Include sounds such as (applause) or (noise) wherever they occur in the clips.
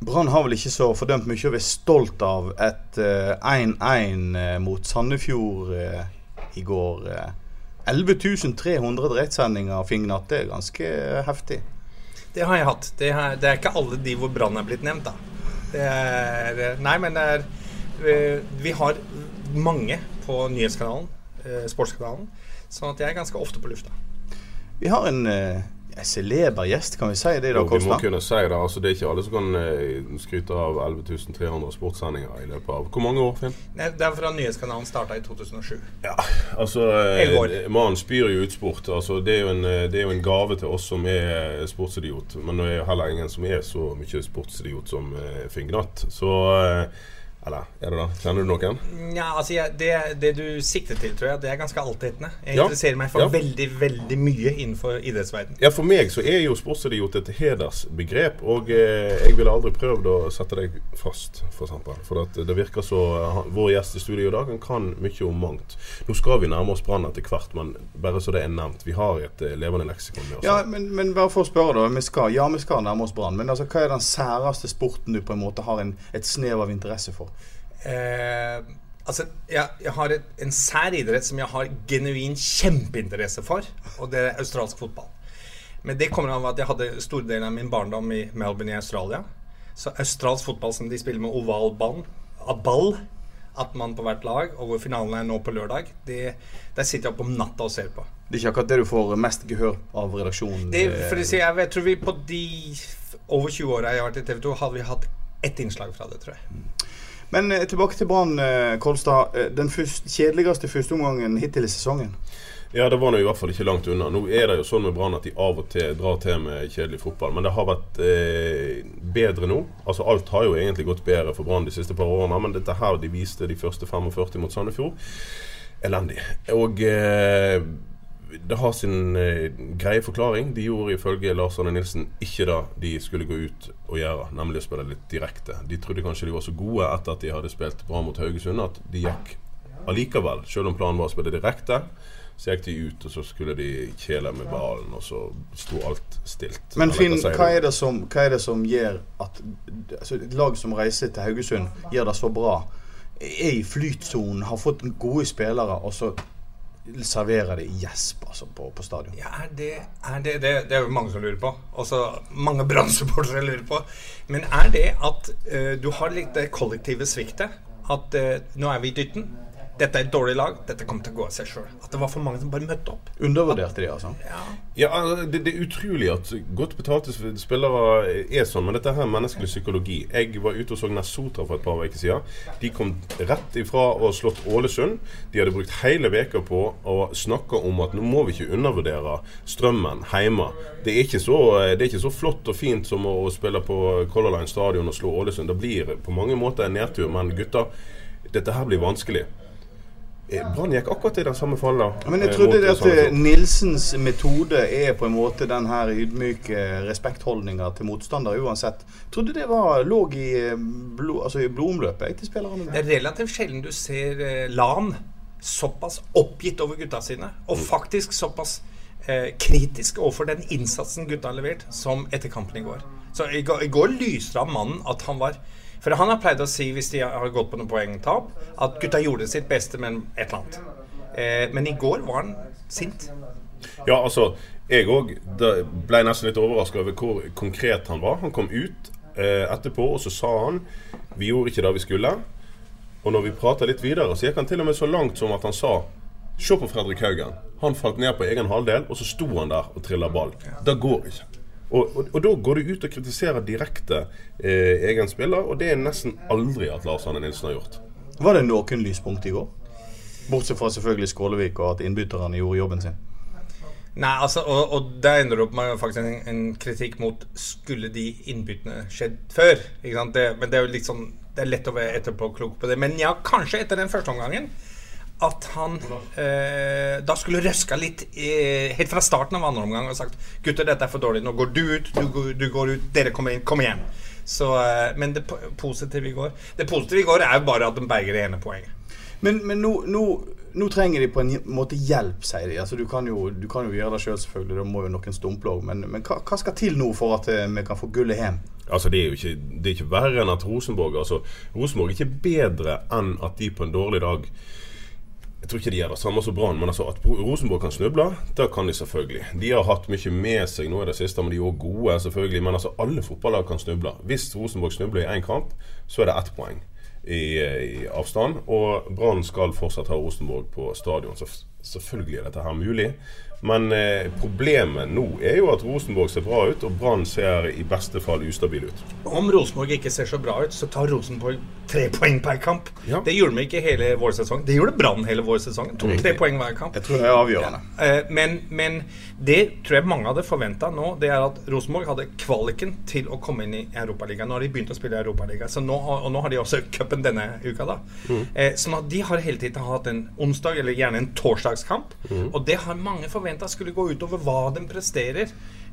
Brann har vel ikke så fordømt mye å være stolt av et eh, 1-1 eh, mot Sandefjord eh, i går. eh. 11 300 direktesendinger, Fingnat. Det er ganske eh, heftig. Det har jeg hatt. Det er, det er ikke alle de hvor Brann er blitt nevnt, da. Det er Nei, men det er eh, Vi har mange på nyhetskanalen, eh, sportskanalen, sånn at jeg er ganske ofte på lufta. Vi har en eh, celeber gjest, kan vi si det i dag, Jo, vi må kunne si det. altså Det er ikke alle som kan eh, skryte av 11 300 sportssendinger i løpet av Hvor mange år, Finn? Nei, Det er fra nyhetskanalen starta i 2007. Ja, altså eh, Mannen spyr jo ut sport. Altså, det, er jo en, eh, det er jo en gave til oss som er eh, sportsidiot. Men det er jo heller ingen som er så mye sportsidiot som eh, Finn Gnatt. Så eh, Eller er det da? Kjenner du noen? Ja, altså jeg, det, det du sikter til, tror jeg, det er ganske altetende. Jeg Ja. interesserer meg for Ja. veldig, veldig mye innenfor idrettsverden. Ja, For meg så er jo sportsidiot et hedersbegrep. Og eh, jeg ville aldri prøvd å sette deg fast, f.eks. For, eksempel. for at det virker så eh, Vår gjest i studio i dag han kan mye om mangt. Nå skal vi nærme oss Brann etter hvert, men bare så det er nevnt. Vi har et eh, levende leksikon med oss. Ja, men, men bare for å spørre, da. Vi skal, ja, vi skal nærme oss Brann. Men altså, hva er den særeste sporten du på en måte har en, et snev av interesse for? Eh, altså, jeg, jeg har et, en sær idrett som jeg har genuin kjempeinteresse for, og det er australsk fotball. Men det kommer av at jeg hadde store deler av min barndom i Melbourne i Australia. Så australsk fotball som de spiller med oval ball, ball, at man på hvert lag, og hvor finalen er nå på lørdag, det, der sitter jeg opp om natta og ser på. Det er ikke akkurat det du får mest gehør av redaksjonen. Det, eh, for å si, jeg, vet, tror vi på de over 20 åra jeg har vært i TV 2, hadde vi hatt ett innslag fra det, tror jeg. Men eh, tilbake til Brann, eh, Kolstad. Eh, den første, kjedeligste førsteomgangen hittil i sesongen. Ja, det var nå i hvert fall ikke langt unna. Nå er det jo sånn med Brann at de av og til drar til med kjedelig fotball. Men det har vært eh, bedre nå. Altså Alt har jo egentlig gått bedre for Brann de siste par årene. Men dette her de viste de første 45 mot Sandefjord, elendig. Og eh, det har sin eh, greie forklaring. De gjorde ifølge Lars Arne Nilsen ikke det de skulle gå ut og gjøre, nemlig å spille litt direkte. De trodde kanskje de var så gode etter at de hadde spilt bra mot Haugesund, at de gikk allikevel, selv om planen var å spille direkte. Så gikk de ut, og så skulle de kjele med ballen, og så sto alt stilt. Men Finn, hva er, det som, er det som gjør at altså, et lag som reiser til Haugesund, gjør det så bra? Er i flytsonen, har fått gode spillere, og så serverer de gjesp altså, på, på stadion? Ja, det, er det, det, det er jo mange som lurer på. Også mange brannsupportere lurer på. Men er det at uh, du har litt det kollektive sviktet? At uh, nå er vi i dytten. Dette er et dårlig lag. Dette kommer til å gå av seg sjøl. At det var for mange som bare møtte opp. Undervurderte de, altså? Ja, ja det, det er utrolig at godt betalte spillere er sånn, men dette her er menneskelig psykologi. Jeg var ute og så Nessotra for et par uker siden. De kom rett ifra å ha slått Ålesund. De hadde brukt hele veka på å snakke om at nå må vi ikke undervurdere strømmen hjemme. Det er ikke så, det er ikke så flott og fint som å spille på Color Line stadion og slå Ålesund. Det blir på mange måter en nedtur, men gutter, dette her blir vanskelig. Eh, Brann gikk akkurat i den samme falla. Men jeg eh, trodde det at eh, Nilsens metode er på en måte den her ydmyke respektholdninga til motstander uansett. Trodde det var, lå i, blod, altså i blodomløpet til spillerne. Det er relativt sjelden du ser Lan såpass oppgitt over gutta sine, og faktisk såpass eh, kritisk overfor den innsatsen gutta har levert, som etter kampen i går. Så i går, i går lyste det av mannen at han var For han har pleid å si, hvis de har gått på noen poengtap, at gutta gjorde sitt beste, men et eller annet. Eh, men i går var han sint. Ja, altså, jeg òg ble nesten litt overraska over hvor konkret han var. Han kom ut eh, etterpå, og så sa han vi gjorde ikke det vi skulle. Og når vi prata litt videre, så gikk han til og med så langt som at han sa Se på Fredrik Haugen. Han falt ned på egen halvdel, og så sto han der og trilla ball. Det går ikke. Og, og, og da går du ut og kritiserer direkte eh, egen spiller, og det er nesten aldri at Lars Arne Nilsen har gjort. Var det noen lyspunkt i går? Bortsett fra selvfølgelig Skålevik og at innbytterne gjorde jobben sin. Nei, altså, og, og der ender det opp med faktisk en, en kritikk mot Skulle de innbyttene skjedd før? Ikke sant? Det, men det er jo litt sånn Det er lett å være etterpåklok på det. Men ja, kanskje etter den første omgangen at han eh, da skulle røska litt eh, helt fra starten av andre omgang og sagt Gutter, dette er for dårlig. Nå går du ut, du, går- du går ut, dere kommer inn. Kom igjen. Så, eh, men det positive i går Det positive i går er jo bare at de berger det ene poenget. Men, men nå, nå, nå trenger de på en måte hjelp, sier de. Altså, du, kan jo, du kan jo gjøre det sjøl, selv, selvfølgelig. Da må jo noen stumple òg. Men, men hva, hva skal til nå for at eh, vi kan få gullet hjem? Altså Det er jo ikke, det er ikke verre enn at Rosenborg altså, Rosenborg er ikke bedre enn at de på en dårlig dag Jeg tror ikke de gjør det samme som Brann, men altså at Rosenborg kan snuble, det kan de selvfølgelig. De har hatt mye med seg nå i det siste, men de er også gode, selvfølgelig. Men altså alle fotballag kan snuble. Hvis Rosenborg snubler i én kamp, så er det ett poeng i, i avstand. Og Brann skal fortsatt ha Rosenborg på stadion, så selvfølgelig er dette her mulig. Men eh, problemet nå er jo at Rosenborg ser bra ut, og Brann ser i beste fall ustabil ut. Om Rosenborg ikke ser så bra ut, så tar Rosenborg tre poeng per kamp. Ja. Det gjorde de ikke hele vår sesong. Det gjorde Brann hele vår sesong. To, tre poeng hver kamp. Jeg tror det er avgjørende. Eh, men, men det tror jeg mange hadde forventa nå, det er at Rosenborg hadde kvaliken til å komme inn i Europaligaen. Nå har de begynt å spille i Europaligaen, så og nå har de også cupen denne uka. da. Eh, sånn at de har hele tiden hatt en onsdag, eller gjerne en torsdagskamp. Og det har mange forventa skulle gå utover hva de presterer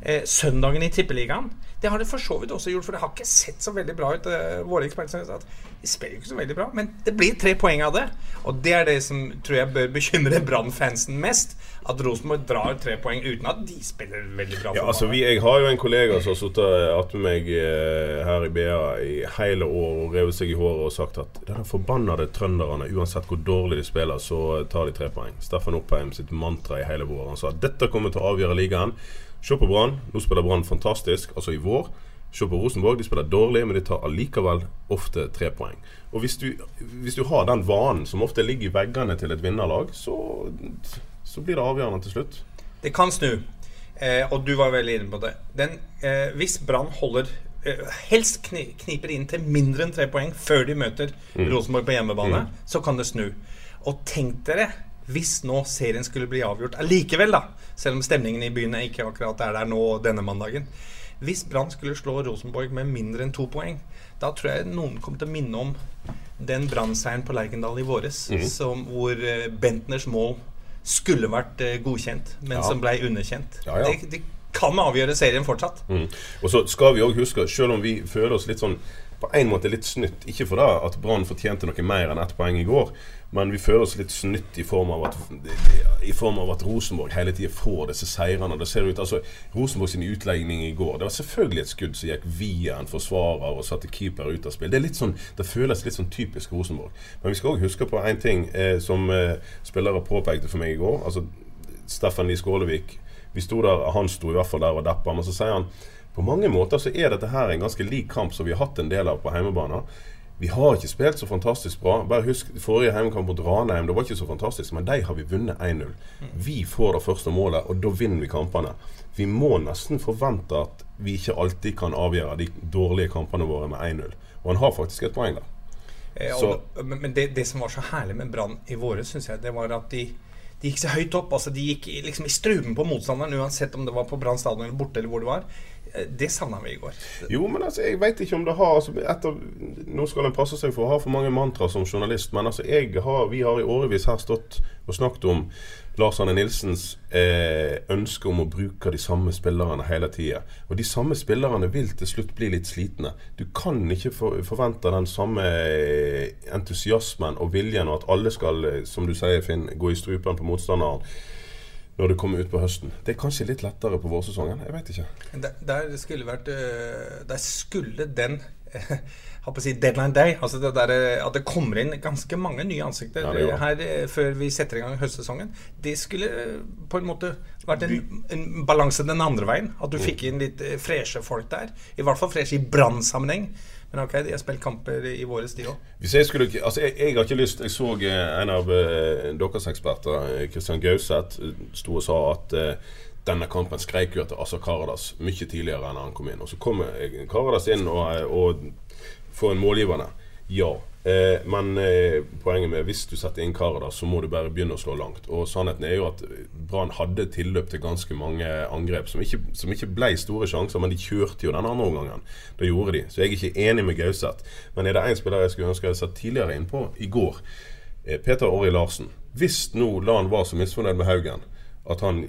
eh, søndagen i Tippeligaen. Det har det for så vidt også gjort, for det har ikke sett så veldig bra ut. Eh, våre eksperter at de spiller jo ikke så veldig bra, men det blir tre poeng av det. Og det er det som tror jeg bør bekymre Brann-fansen mest. At Rosenborg drar tre poeng uten at de spiller veldig bra. Ja, altså vi, Jeg har jo en kollega som har sittet attmed meg eh, her i BA i hele år og revet seg i håret og sagt at denne forbannede trønderne, uansett hvor dårlig de spiller, så tar de tre poeng. Steffen Oppheim sitt mantra i hele vår. Han sa at dette kommer til å avgjøre ligaen. Se på Brann. Nå spiller Brann fantastisk, altså i vår. Se på Rosenborg. De spiller dårlig, men de tar allikevel ofte tre poeng. Og hvis du, hvis du har den vanen som ofte ligger i veggene til et vinnerlag, så, så blir det avgjørende til slutt. Det kan snu. Eh, og du var veldig inne på det. Den, eh, hvis Brann holder eh, Helst kni, kniper inn til mindre enn tre poeng før de møter Rosenborg på hjemmebane, så kan det snu. Og tenk dere hvis nå serien skulle bli avgjort allikevel, da. Selv om stemningen i byen ikke akkurat er der nå denne mandagen. Hvis Brann skulle slå Rosenborg med mindre enn to poeng, da tror jeg noen kommer til å minne om den Brann-seieren på Lerkendal i våres, som, hvor eh, Bentners mål skulle vært eh, godkjent, men Ja. som ble underkjent. Ja, ja. Det, det kan avgjøre serien fortsatt. Mm. Og så skal vi òg huske, selv om vi føler oss litt sånn på en måte litt snytt Ikke for det at Brann fortjente noe mer enn ett poeng i går, men vi føler oss litt snytt i form av at form av at Rosenborg hele tida får disse seirene. Det ser ut, altså Rosenborg sin utlegning i går Det var selvfølgelig et skudd som gikk via en forsvarer og satte keeper ut av spill. Det sånn, det føles litt sånn typisk Rosenborg. Men vi skal òg huske på én ting eh, som eh, spillere påpekte for meg i går. Altså Steffen Lie Skålevik. Vi sto der, Han sto i hvert fall der og deppa, men så sier han på mange måter så er dette her en ganske lik kamp som vi har hatt en del av på hjemmebane. Vi har ikke spilt så fantastisk bra. Bare husk forrige hjemmekamp mot Ranheim. Det var ikke så fantastisk, men de har vi vunnet 1-0. Vi får det første målet, og da vinner vi kampene. Vi må nesten forvente at vi ikke alltid kan avgjøre de dårlige kampene våre med 1-0. Og han har faktisk et poeng der. Eh, og, men men det, det som var så herlig med Brann i våre, syns jeg, det var at de, de gikk så høyt opp. altså De gikk liksom i struben på motstanderen, uansett om det var på Brann stadion eller borte, eller hvor det var. Eh, Det savna vi i går. Jo, men altså, jeg vet ikke om det har altså, etter, Nå skal en passe seg for å ha for mange mantra som journalist, men altså, har, vi har i årevis her stått og snakket om Lars Arne Nilsens eh, ønske om å bruke de samme spillerne hele tida. Og de samme spillerne vil til slutt bli litt slitne. Du kan ikke for, forvente den samme eh, entusiasmen og viljen, og at alle skal, eh, som du sier, Finn, gå i strupen på motstanderen når det kommer ut på høsten. Det er kanskje litt lettere på vårsesongen. Jeg vet ikke. Der, der skulle vært øh, Der skulle den (laughs) jeg håper å si deadline day, altså det der, øh, at det kommer inn ganske mange nye ansikter Ja, her øh, før vi setter i gang høstsesongen, det skulle på en måte vært en, en balanse den andre veien. At du fikk inn litt freshe folk der. I hvert fall freshe i brannsammenheng. Men ok, de har spilt kamper i våre de òg. Jeg skulle Altså, jeg, jeg har ikke lyst Jeg så eh, en av eh, deres eksperter, eh, Christian Gauseth, sto og sa at denne kampen skreik jo etter Asa Karadas mye tidligere enn han kom inn. Og så kommer Karadas inn og, og får en målgivende. Ja. Eh, men eh, poenget med hvis du setter inn karet, der, så må du bare begynne å slå langt. Og sannheten er jo at Brann hadde tilløp til ganske mange angrep som ikke, som ikke ble store sjanser, men de kjørte jo den andre omgangen. Da gjorde de. Så jeg er ikke enig med Gauseth. Men er det én spiller jeg skulle ønske jeg hadde sett tidligere innpå i går, eh, Peter Orri Larsen. Hvis nå Lan var så misfornøyd med Haugen at han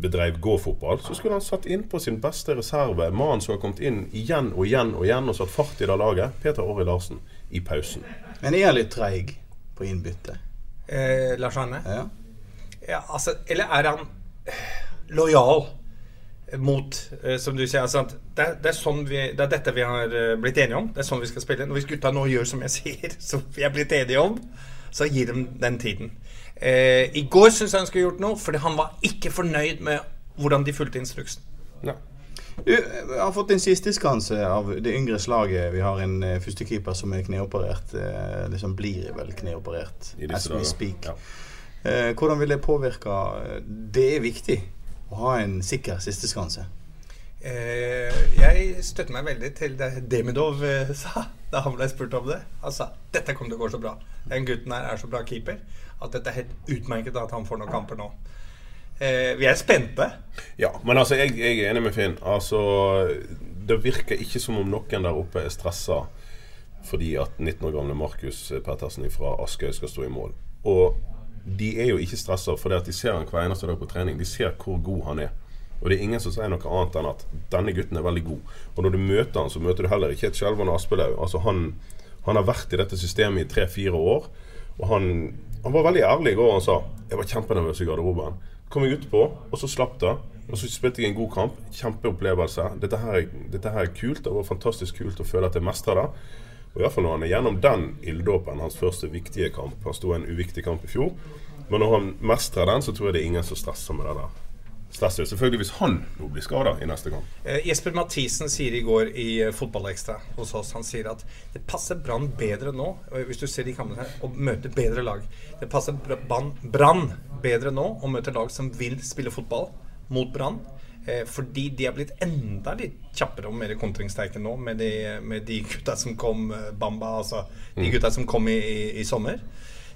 bedrev gåfotball, så skulle han satt inn på sin beste reserve. Mannen som har kommet inn igjen og igjen og igjen og satt fart i det laget. Peter Orri Larsen i pausen. Men er han litt treig på innbytte? Eh, Lars Arne? Ja. Ja, altså, eller er han lojal mot, eh, som du sier altså, det, er- det, er sånn vi, det er dette vi har eh, blitt enige om. Det er sånn vi skal spille. Hvis gutta nå gjør som jeg sier, (laughs) som vi er blitt enige om, så gir dem den tiden. Eh, I går syns jeg han skulle gjort noe, fordi han var ikke fornøyd med hvordan de fulgte instruksen. Ja. Du jeg har fått en siste skanse av det yngre slaget. Vi har en uh, førstekeeper som er kneoperert. Uh, liksom blir vel kneoperert I as we speak. Ja. Uh, hvordan vil det påvirke Det er viktig å ha en sikker siste skanse. Eh, jeg støtter meg veldig til det Demidov eh, sa da han ble spurt om det. Han sa dette kommer til å gå så bra. Den gutten her er så bra keeper at dette er helt utmerket at han får noen kamper nå. Eh, vi er spente. Ja, men altså, jeg, jeg er enig med Finn. Altså, det virker ikke som om noen der oppe er stressa fordi at 19 år gamle Markus Pettersen fra Askøy skal stå i mål. Og de er jo ikke stressa fordi at de ser han hver eneste dag på trening. De ser hvor god han er. Og det er ingen som sier noe annet enn at denne gutten er veldig god. Og når du møter han, så møter du heller ikke et skjelvende Aspelaug. Altså, han, han har vært i dette systemet i tre-fire år. Og han, han var veldig ærlig i går. Han sa jeg var kjempenervøs i garderoben. Kom jeg utpå, og så slapp det. Og så spilte jeg en god kamp. Kjempeopplevelse. Dette her, er- dette her er kult. Det var fantastisk kult å føle at jeg mestrer det. Og i hvert fall når han er gjennom den ilddåpen, hans første viktige kamp. Han sto en uviktig kamp i fjor. Men når han mestrer den, så tror jeg det er ingen som stresser med det der. Stresser selvfølgelig hvis han nå blir skada i neste kamp. Eh, Jesper Mathisen sier i går i eh, Fotballekstra hos oss Han sier at det passer Brann bedre nå, eh, hvis du ser de kampene her, å møte bedre lag. Det passer Br- Brann bedre nå å møte lag som vil spille fotball mot Brann. Eh, fordi de er blitt enda litt kjappere og mer kontringssterke nå med de, med de gutta som kom Bamba, altså de gutta som kom i, i, i sommer.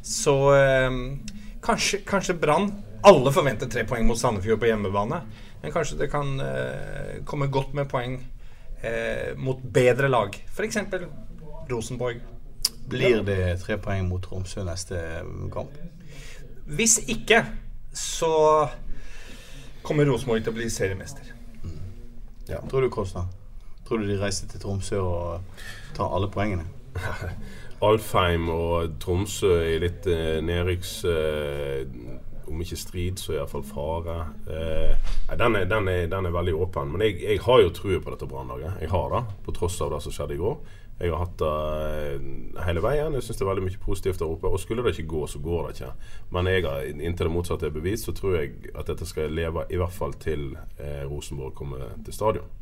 Så eh, kanskje, kanskje Brann Alle forventer tre poeng mot Sandefjord på hjemmebane. Men kanskje det kan eh, komme godt med poeng eh, mot bedre lag. F.eks. Rosenborg. Blir det tre poeng mot Tromsø neste kamp? Hvis ikke, så kommer Rosenborg til å bli seriemester. Tror du, Kosta? Tror du de reiser til Tromsø og tar alle poengene? (laughs) Alfheim og Tromsø i litt eh, nedrykks... Eh, om ikke strid, så iallfall fare. Eh, den, er, den, er, den er veldig åpen. Men jeg, jeg har jo trua på dette Brannlaget. Jeg har det, på tross av det som skjedde i går. Jeg har hatt det hele veien. Jeg syns det er veldig mye positivt der oppe. Og skulle det ikke gå, så går det ikke. Men jeg har, inntil det motsatte er bevist, så tror jeg at dette skal leve i hvert fall til eh, Rosenborg kommer til stadion.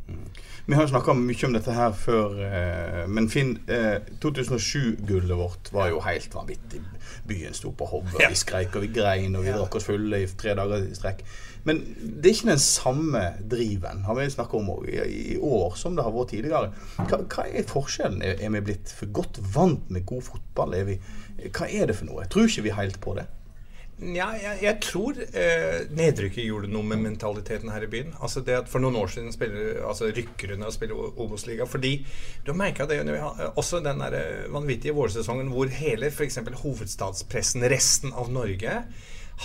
Vi har snakka mye om dette her før, eh, men Finn, eh, 2007-gullet vårt var jo helt vanvittig. Byen sto på hodet, Ja. vi skreik og vi grein og vi drakk oss fulle i tre dager i strekk. Men det er ikke den samme driven har vi snakket om i, år som det har vært tidligere. Hva, hva er forskjellen? Er, er vi blitt for godt vant med god fotball? Er vi, hva er det for noe? Jeg tror ikke vi helt på det. Ja, jeg, jeg tror eh, nedrykket gjorde noe med mentaliteten her i byen. Altså det at For noen år siden spiller, altså rykker hun og spiller Obos-liga. Fordi du har merka det har, også den der eh, vanvittige vårsesongen hvor hele f.eks. hovedstadspressen, resten av Norge,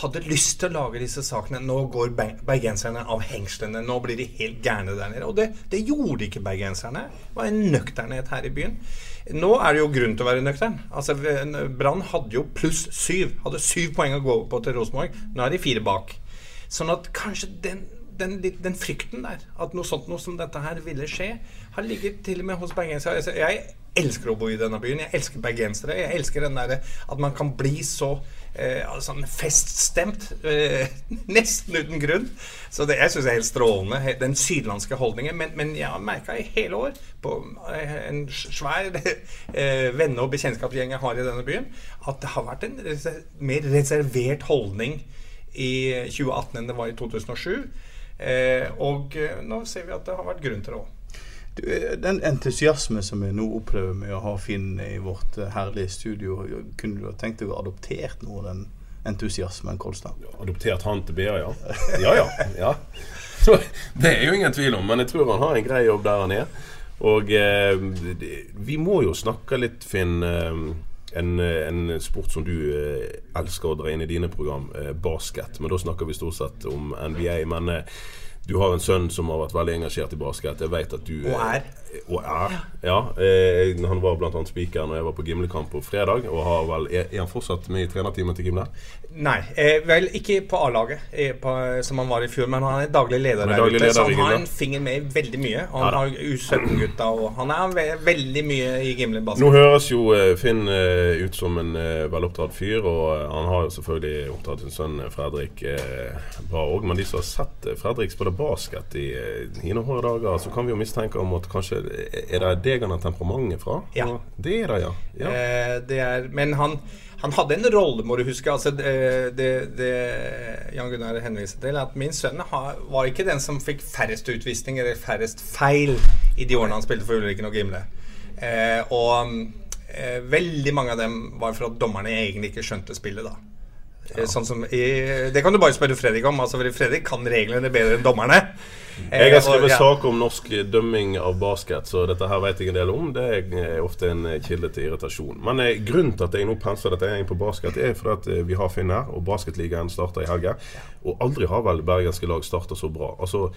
hadde lyst til å lage disse sakene. Nå går bergenserne av hengslene. Nå blir de helt gærne der nede. Og det, det gjorde ikke bergenserne. Det var en nøkternhet her i byen. Nå er det jo grunn til å være nøktern. Altså, Brann hadde jo pluss syv. Hadde syv poeng å gå på til Rosenborg. Nå er de fire bak. Sånn at kanskje den, den, den frykten der, at noe sånt noe som dette her ville skje, har ligget til og med hos bergensere. Altså, jeg elsker å bo i denne byen. Jeg elsker bergensere. Jeg elsker den derre at man kan bli så eh, sånn feststemt. Eh, (laughs) nesten uten grunn. Så det, jeg syns er helt strålende, den sydlandske holdningen. Men, men jeg har merka i hele år, på eh, en svær (laughs) eh, venne- og bekjentskapsgjeng jeg har i denne byen, at det har vært en reser mer reservert holdning i 2018 enn det var i 2007. Eh, og eh, nå ser vi at det har vært grunn til det òg. Den entusiasme som vi nå opplever med å ha Finn i vårt eh, herlige studio, kunne du ha tenkt deg å adoptert noe av den entusiasmen, Kolstad? Adoptert han til BA, ja. Ja ja. ja. det er jo ingen tvil om, men jeg tror han har en grei jobb der han er. Og eh, vi må jo snakke litt, Finn. Eh, en, en, sport som du eh, elsker å dra inn i dine program, eh, basket. Men da snakker vi stort sett om NBA. Men eh, du har en sønn som har vært veldig engasjert i basket. Jeg vet at du Og er. Og er, ja. Eh, han var bl.a. spiker når jeg var på Gimlekamp på fredag. Og har vel, er, er han fortsatt med i trenerteamet til Gimle? Nei, eh, vel ikke på A-laget eh, som han var i fjor, men han er daglig leder er der ute. Så han har en finger med i veldig mye. Og han ja, har U17-gutta, og han er ve veldig mye i Gimle basket. Nå høres jo eh, Finn ut som en veloppdratt fyr, og han har jo selvfølgelig oppdratt sin sønn Fredrik bra òg. Men de som har sett Fredrik spille basket i hine hårde dager, så kan vi jo mistenke om at kanskje Er det deg han har temperamentet fra? Ja. Det er det, ja. ja. Eh, det er, men han, han hadde en rolle, må du huske. Altså, det, det, det Jan Gunnar henviste til, at min sønn har, var ikke den som fikk færrest utvisninger eller færrest feil i de årene han spilte for Ulriken og Gimle. Eh, og eh, veldig mange av dem var for at dommerne egentlig ikke skjønte spillet, da. Ja. Sånn som i, det kan du bare spørre Fredrik om. Altså, Fredrik kan reglene bedre enn dommerne. Eh, Jeg har skrevet sak om norsk dømming av basket, så dette her vet jeg en del om. Det er ofte en eh, kilde til irritasjon. Men eh, grunnen til at jeg nå pensler dette inn på basket, er fordi at eh, vi har Finn her, og basketligaen starter i helga. Og aldri har vel bergenske lag starta så bra. Altså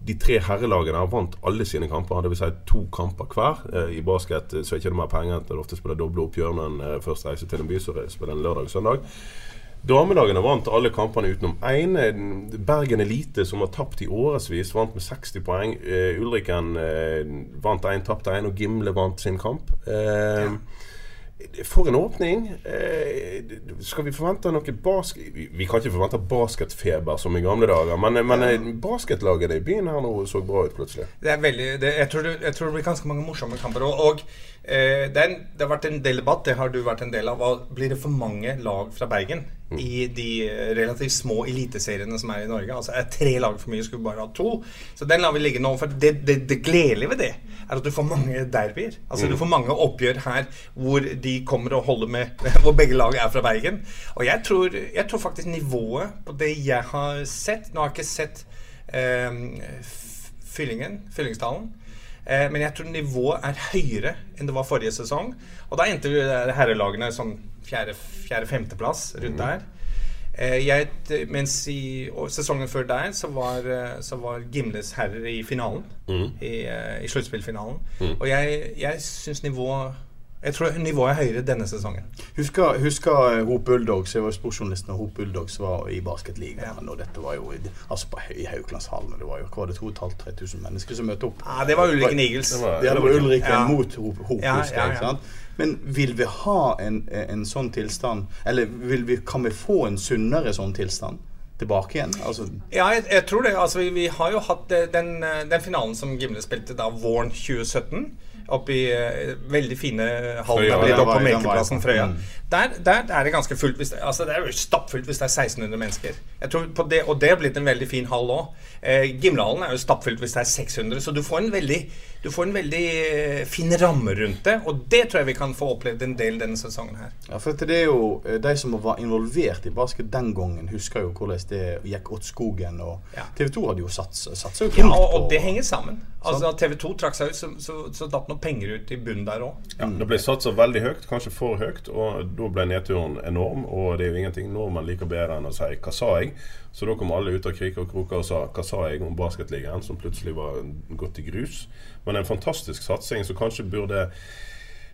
de tre herrelagene har vant alle sine kamper, dvs. Si to kamper hver. Eh, I basket eh, så er ikke det mer penger enn at det ofte spiller doble oppgjør når en eh, først reiser til en by, så spiller en lørdag og søndag. Damelagene vant alle kampene utenom én. Bergen Elite, som har tapt i årevis, vant med 60 poeng. Uh, Ulriken uh, vant én, tapte én, og Gimle vant sin kamp. Eh, For en åpning. Skal vi forvente noe basket... Vi, kan ikke forvente basketfeber som i gamle dager, men, men eh, basketlagene i byen her nå så bra ut plutselig. Det er veldig, det, jeg, tror det, jeg tror det blir ganske mange morsomme kamper. Og, og det, er en, det har vært en del debatt, det har du vært en del av. Blir det for mange lag fra Bergen i de eh, relativt små eliteseriene som er i Norge? Altså Er tre lag for mye, skulle bare ha to? Så den lar vi ligge nå. For det, det, det gledelige ved det er at du får mange derbyer. Altså Du får mange oppgjør her hvor de kommer og holder med (laughs) Hvor begge lag er fra Bergen. Og jeg tror, jeg tror faktisk nivået på det jeg har sett Nå har jeg ikke sett eh, Fyllingen, Fyllingsdalen. Eh, men jeg tror nivået er høyere enn det var forrige sesong. Og da endte herrelagene sånn fjerde-femteplass rundt der. Eh, jeg, mens i sesongen før der så var, eh, så var Gimles herrer i finalen. I, eh, i sluttspillfinalen. Og jeg, jeg syns nivået Jeg tror nivået er høyere denne sesongen. Husker, husker eh, Hop Bulldogs? Jeg var sportsjournalist når Hop Bulldogs var i basketligaen. Og dette var jo i, altså på, i Hauglandshallen. Det var jo hva det 2500-3000 mennesker som møtte opp. Ja, det var Ulriken Eagles. Det var- Ja, det var Ulriken Ja. mot Hop, Hop Ja, husker ja, jeg, ja. Men vil vi ha en, en sånn tilstand Eller vi, kan vi få en sunnere sånn tilstand tilbake igjen? Altså, Ja, jeg, jeg tror det. Altså, vi, vi har jo hatt eh, den, eh, den finalen som Gimle spilte da våren 2017. Oppe i eh, veldig fine hallen Frøya, der på Melkeplassen Frøya. Mm. Der, der er det ganske fullt. Hvis det, altså, det er jo stappfullt hvis det er 1600 mennesker. Jeg tror på det, Og det er blitt en veldig fin hall òg. Eh, Gimlehallen er jo stappfullt hvis det er 600, så du får en veldig, du får en veldig eh, fin ramme rundt det. Og det tror jeg vi kan få opplevd en del denne sesongen her. ja, for det er jo eh, De som var involvert i basket den gangen, husker jo hvordan det gikk åt skogen. Og Ja. TV 2 hadde jo satsa satsa jo Ja, og, og det henger sammen. Altså Da TV 2 trakk seg ut, så, så, så datt noen penger ut i bunnen der òg. Ja, det ble satsa veldig høyt, kanskje for høyt, og da ble nedturen enorm. Og det er jo ingenting nordmenn liker bedre enn å si 'hva sa jeg'? Så da kom alle ut av kriker og kroker og sa 'hva sa jeg' om basketligaen, som plutselig var gått i grus. Men en fantastisk satsing som kanskje burde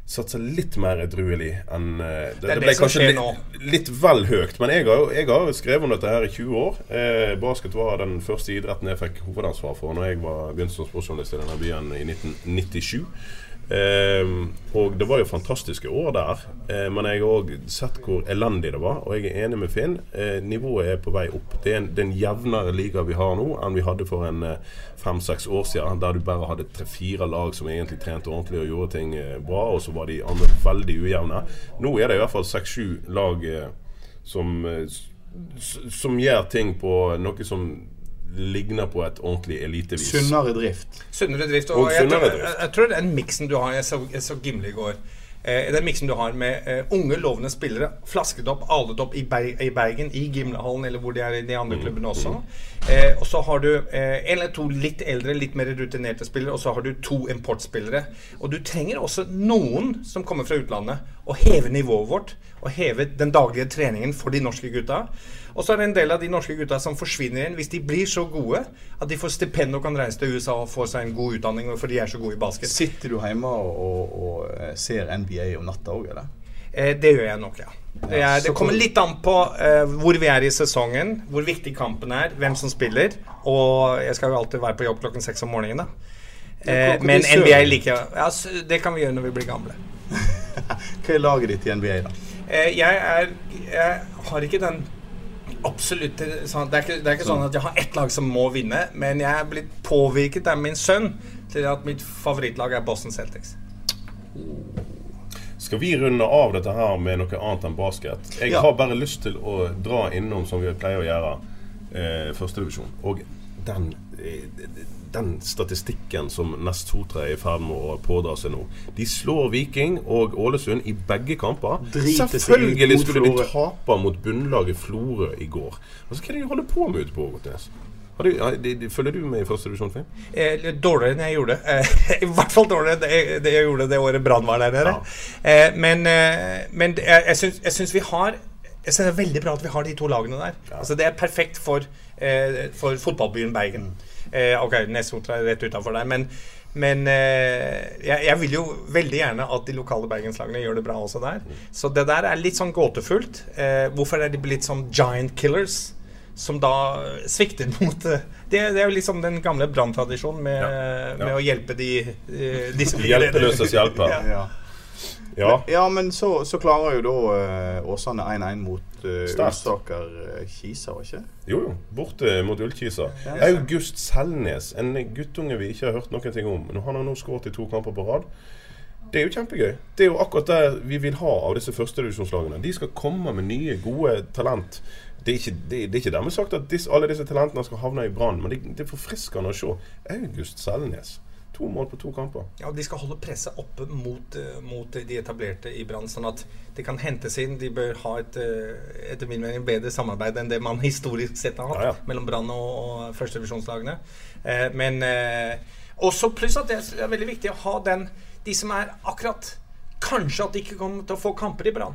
satse litt mer edruelig enn eh, det, det det ble det kanskje litt, litt vel høyt. Men jeg har, jeg har skrevet om dette her i 20 år. Eh, basket var den første idretten jeg fikk hovedansvar for når jeg var begynte som sportsjournalist i denne byen i 1997. Ehm, og det var jo fantastiske år der, eh, men jeg har òg sett hvor elendig det var. Og jeg er enig med Finn. Eh, nivået er på vei opp. Det er, en, det er en jevnere liga vi har nå enn vi hadde for en eh, fem-seks år siden, der du bare hadde tre-fire lag som egentlig trente ordentlig og gjorde ting bra, og så var de andre veldig ujevne. Nå er det i hvert fall seks-sju lag som, som gjør ting på noe som ligner på et ordentlig elitevis. Sunnere drift. Sunnere drift. Og, Og jeg, sunnere tror- drift. Jeg, jeg tror den miksen du har Jeg så, jeg så Gimle i går. Eh, den miksen du har med eh, unge, lovende spillere, flasket opp, alet opp i, Ber i Bergen, i Gimlehallen eller hvor de er i de Mm. andre klubbene også. Eh, og så har du eh, en eller to litt eldre, litt mer rutinerte spillere, og så har du to importspillere. Og du trenger også noen som kommer fra utlandet, å heve nivået vårt. Og heve den daglige treningen for de norske gutta. Og så er det en del av de norske gutta som forsvinner igjen hvis de blir så gode at de får stipend og kan reise til USA og få seg en god utdanning for de er så gode i basket. Sitter du hjemme og, og, og eh, ser NBA om natta òg, eller? Eh, det gjør jeg nok, ja. Det, er, det kommer litt an på eh, hvor vi er i sesongen, hvor viktig kampen er, hvem som spiller. Og jeg skal jo alltid være på jobb klokken seks om morgenen, da. Eh, men NBA liker jeg. Ja, det kan vi gjøre når vi blir gamle. (laughs) Hva er laget ditt i NBA, da? Eh, jeg er Jeg har ikke den absolutte sånn, det, er ikke, det er ikke sånn at jeg har ett lag som må vinne, men jeg er blitt påvirket av min sønn til at mitt favorittlag er Boston Celtics. Skal vi runde av dette her med noe annet enn basket? Jeg Ja. har bare lyst til å dra innom, som vi pleier å gjøre, eh, førstedivisjon. Og den, eh, den statistikken som Nest Sotra er i ferd med å pådra seg nå. De slår Viking og Ålesund i begge kamper. Ut Selvfølgelig skulle de tape mot bunnlaget Florø i går. Altså, hva er det de holder på med ute på Ågotnes? Har du- har de- de- Følger du med i førstedivisjon, Finn? Eh, dårligere enn jeg gjorde. Eh, (laughs) I hvert fall dårligere enn det, det jeg gjorde det året Brann var der nede. Eh, men eh, men jeg, jeg, syns, vi har jeg synes det er veldig bra at vi har de to lagene der. Altså Det er perfekt for, eh, for fotballbyen Bergen. Eh, ok, Nessotra er rett utafor der, men, men eh, jeg, jeg vil jo veldig gjerne at de lokale bergenslagene gjør det bra også der. Så det der er litt sånn gåtefullt. Eh, hvorfor er de blitt sånn giant killers? Som da svikter (laughs) mot eh, Det, det er jo liksom den gamle branntradisjonen med, Ja. med å hjelpe de, eh, de som Hjelpeløses hjelper. (laughs) Ja. Ja. Ja. Ja, men så, så klarer jo da eh, Åsane 1-1 mot uh, Ulsaker uh, Kisa, var ikke? Jo, jo. Borte mot Ullkisa. August Selnes, en guttunge vi ikke har hørt noen ting om. Nå har nå skåret i to kamper på rad. Det er jo kjempegøy. Det er jo akkurat det vi vil ha av disse førstedivisjonslagene. De skal komme med nye, gode talent. Det er ikke, det, det er ikke dermed sagt at disse, alle disse talentene skal havne i Brann, men det, det er forfriskende å se. August Selnes. To mål på to kamper. Ja, De skal holde presset oppe mot, eh, mot de etablerte i Brann, sånn at de kan hentes inn. De bør ha et eh, etter min mening bedre samarbeid enn det man (laughs) historisk sett har hatt Ja, ja. mellom Brann og, og førstevisjonslagene. Eh, men eh, også pluss at det er veldig viktig å ha den de som er akkurat Kanskje at de ikke kommer til å få kamper i Brann.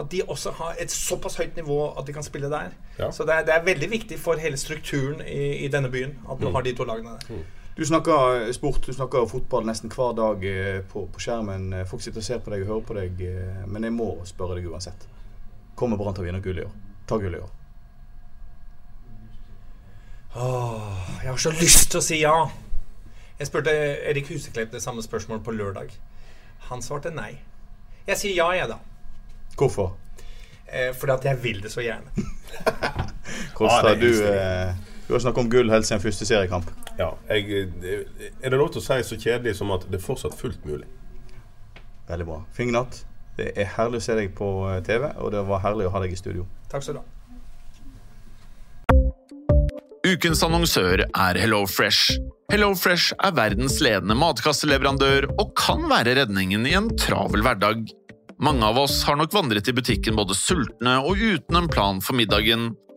At de også har et såpass høyt nivå at de kan spille der. Ja. Så det er, det er veldig viktig for hele strukturen i, i denne byen at du har de to lagene der. Du snakker sport, du snakker fotball nesten hver dag eh, på, på skjermen. Eh, Folk sitter og ser på deg og hører på deg, eh, men jeg må spørre deg uansett. Kommer Brann til å vinne gull i år? Ta gull i år. Åh, jeg har så lyst til å si ja. Jeg spurte Erik Huseklepp det samme spørsmålet på lørdag. Han svarte nei. Jeg sier ja, jeg, da. Hvorfor? Eh, fordi at jeg vil det så gjerne. (laughs) Kosta ah, det du, eh, du har snakket om gull helt siden første seriekamp. Ja, jeg, er det lov til å si så kjedelig som at det er fortsatt fullt mulig? Veldig bra. Fingnatt, det er herlig å se deg på eh, TV, og det var herlig å ha deg i studio. Takk skal du ha. Ukens annonsør er HelloFresh. HelloFresh er verdens ledende matkasseleverandør og kan være redningen i en travel hverdag. Mange av oss har nok vandret i butikken både sultne og uten en plan for middagen,